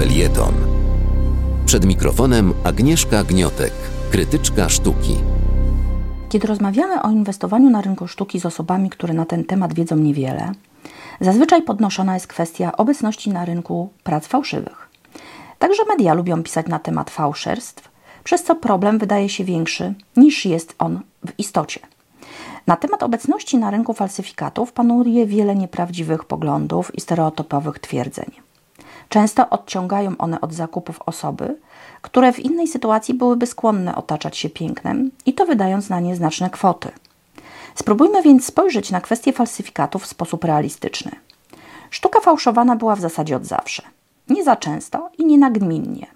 felieton. Przed mikrofonem Agnieszka Gniotek, krytyczka sztuki. Kiedy rozmawiamy o inwestowaniu na rynku sztuki z osobami, które na ten temat wiedzą niewiele, zazwyczaj podnoszona jest kwestia obecności na rynku prac fałszywych. Także media lubią pisać na temat fałszerstw, przez co problem wydaje się większy niż jest on w istocie. Na temat obecności na rynku falsyfikatów panuje wiele nieprawdziwych poglądów i stereotypowych twierdzeń. Często odciągają one od zakupów osoby, które w innej sytuacji byłyby skłonne otaczać się pięknem i to wydając na nie znaczne kwoty. Spróbujmy więc spojrzeć na kwestię falsyfikatów w sposób realistyczny. Sztuka fałszowana była w zasadzie od zawsze. Nie za często i nie nagminnie.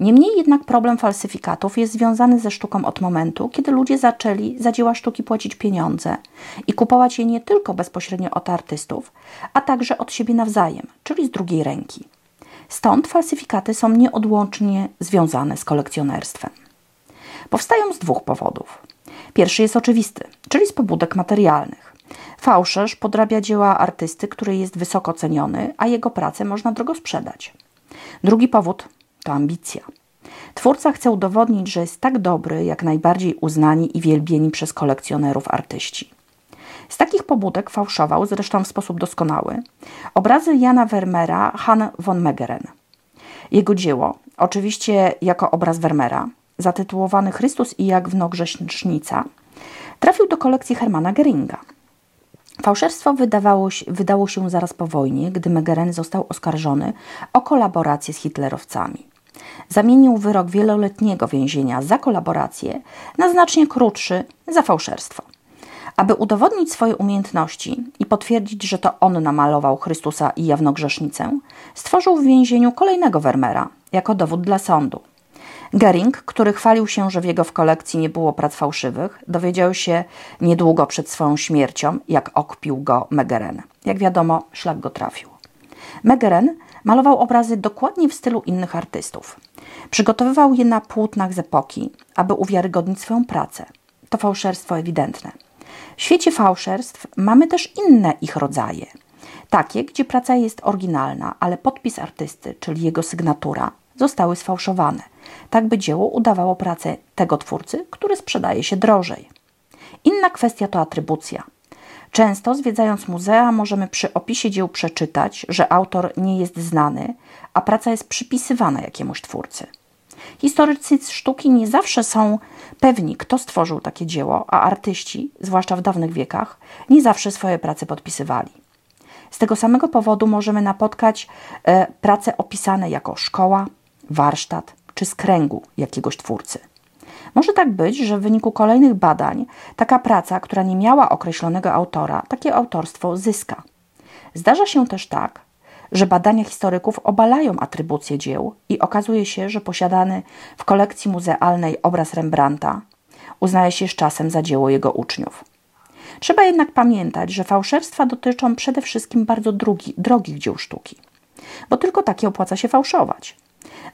Niemniej jednak problem falsyfikatów jest związany ze sztuką od momentu, kiedy ludzie zaczęli za dzieła sztuki płacić pieniądze i kupować je nie tylko bezpośrednio od artystów, a także od siebie nawzajem, czyli z drugiej ręki. Stąd falsyfikaty są nieodłącznie związane z kolekcjonerstwem. Powstają z dwóch powodów. Pierwszy jest oczywisty, czyli z pobudek materialnych. Fałszerz podrabia dzieła artysty, który jest wysoko ceniony, a jego pracę można drogo sprzedać. Drugi powód to ambicja. Twórca chce udowodnić, że jest tak dobry, jak najbardziej uznani i wielbieni przez kolekcjonerów artyści. Z takich pobudek fałszował, zresztą w sposób doskonały, obrazy Jana Vermeera Han von Meggeren. Jego dzieło, oczywiście jako obraz Vermeera, zatytułowany Chrystus i jak wnogrzesznica, trafił do kolekcji Hermana Geringa. Fałszerstwo wydawało, wydało się zaraz po wojnie, gdy Meggeren został oskarżony o kolaborację z hitlerowcami. Zamienił wyrok wieloletniego więzienia za kolaborację na znacznie krótszy za fałszerstwo. Aby udowodnić swoje umiejętności i potwierdzić, że to on namalował Chrystusa i jawnogrzesznicę, stworzył w więzieniu kolejnego Vermeera jako dowód dla sądu. Gering, który chwalił się, że w jego w kolekcji nie było prac fałszywych, dowiedział się niedługo przed swoją śmiercią, jak okpił go Megeren. Jak wiadomo, szlak go trafił. Megeren malował obrazy dokładnie w stylu innych artystów. Przygotowywał je na płótnach z epoki, aby uwiarygodnić swoją pracę. To fałszerstwo ewidentne. W świecie fałszerstw mamy też inne ich rodzaje. Takie, gdzie praca jest oryginalna, ale podpis artysty, czyli jego sygnatura, zostały sfałszowane, tak by dzieło udawało pracę tego twórcy, który sprzedaje się drożej. Inna kwestia to atrybucja. Często zwiedzając muzea możemy przy opisie dzieł przeczytać, że autor nie jest znany, a praca jest przypisywana jakiemuś twórcy. Historycy sztuki nie zawsze są pewni, kto stworzył takie dzieło, a artyści, zwłaszcza w dawnych wiekach, nie zawsze swoje prace podpisywali. Z tego samego powodu możemy napotkać e, prace opisane jako szkoła, warsztat czy z kręgu jakiegoś twórcy. Może tak być, że w wyniku kolejnych badań taka praca, która nie miała określonego autora, takie autorstwo zyska. Zdarza się też tak, że badania historyków obalają atrybucję dzieł i okazuje się, że posiadany w kolekcji muzealnej obraz Rembrandta uznaje się z czasem za dzieło jego uczniów. Trzeba jednak pamiętać, że fałszerstwa dotyczą przede wszystkim bardzo drogich dzieł sztuki, bo tylko takie opłaca się fałszować.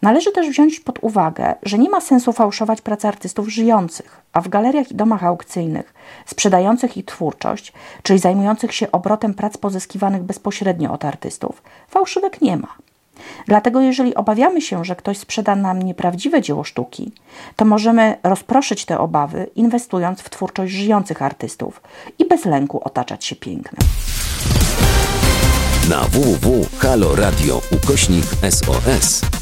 Należy też wziąć pod uwagę, że nie ma sensu fałszować prac artystów żyjących, a w galeriach i domach aukcyjnych sprzedających ich twórczość, czyli zajmujących się obrotem prac pozyskiwanych bezpośrednio od artystów, fałszywek nie ma. Dlatego, jeżeli obawiamy się, że ktoś sprzeda nam nieprawdziwe dzieło sztuki, to możemy rozproszyć te obawy, inwestując w twórczość żyjących artystów i bez lęku otaczać się pięknem. Na www.haloradio ukośnik SOS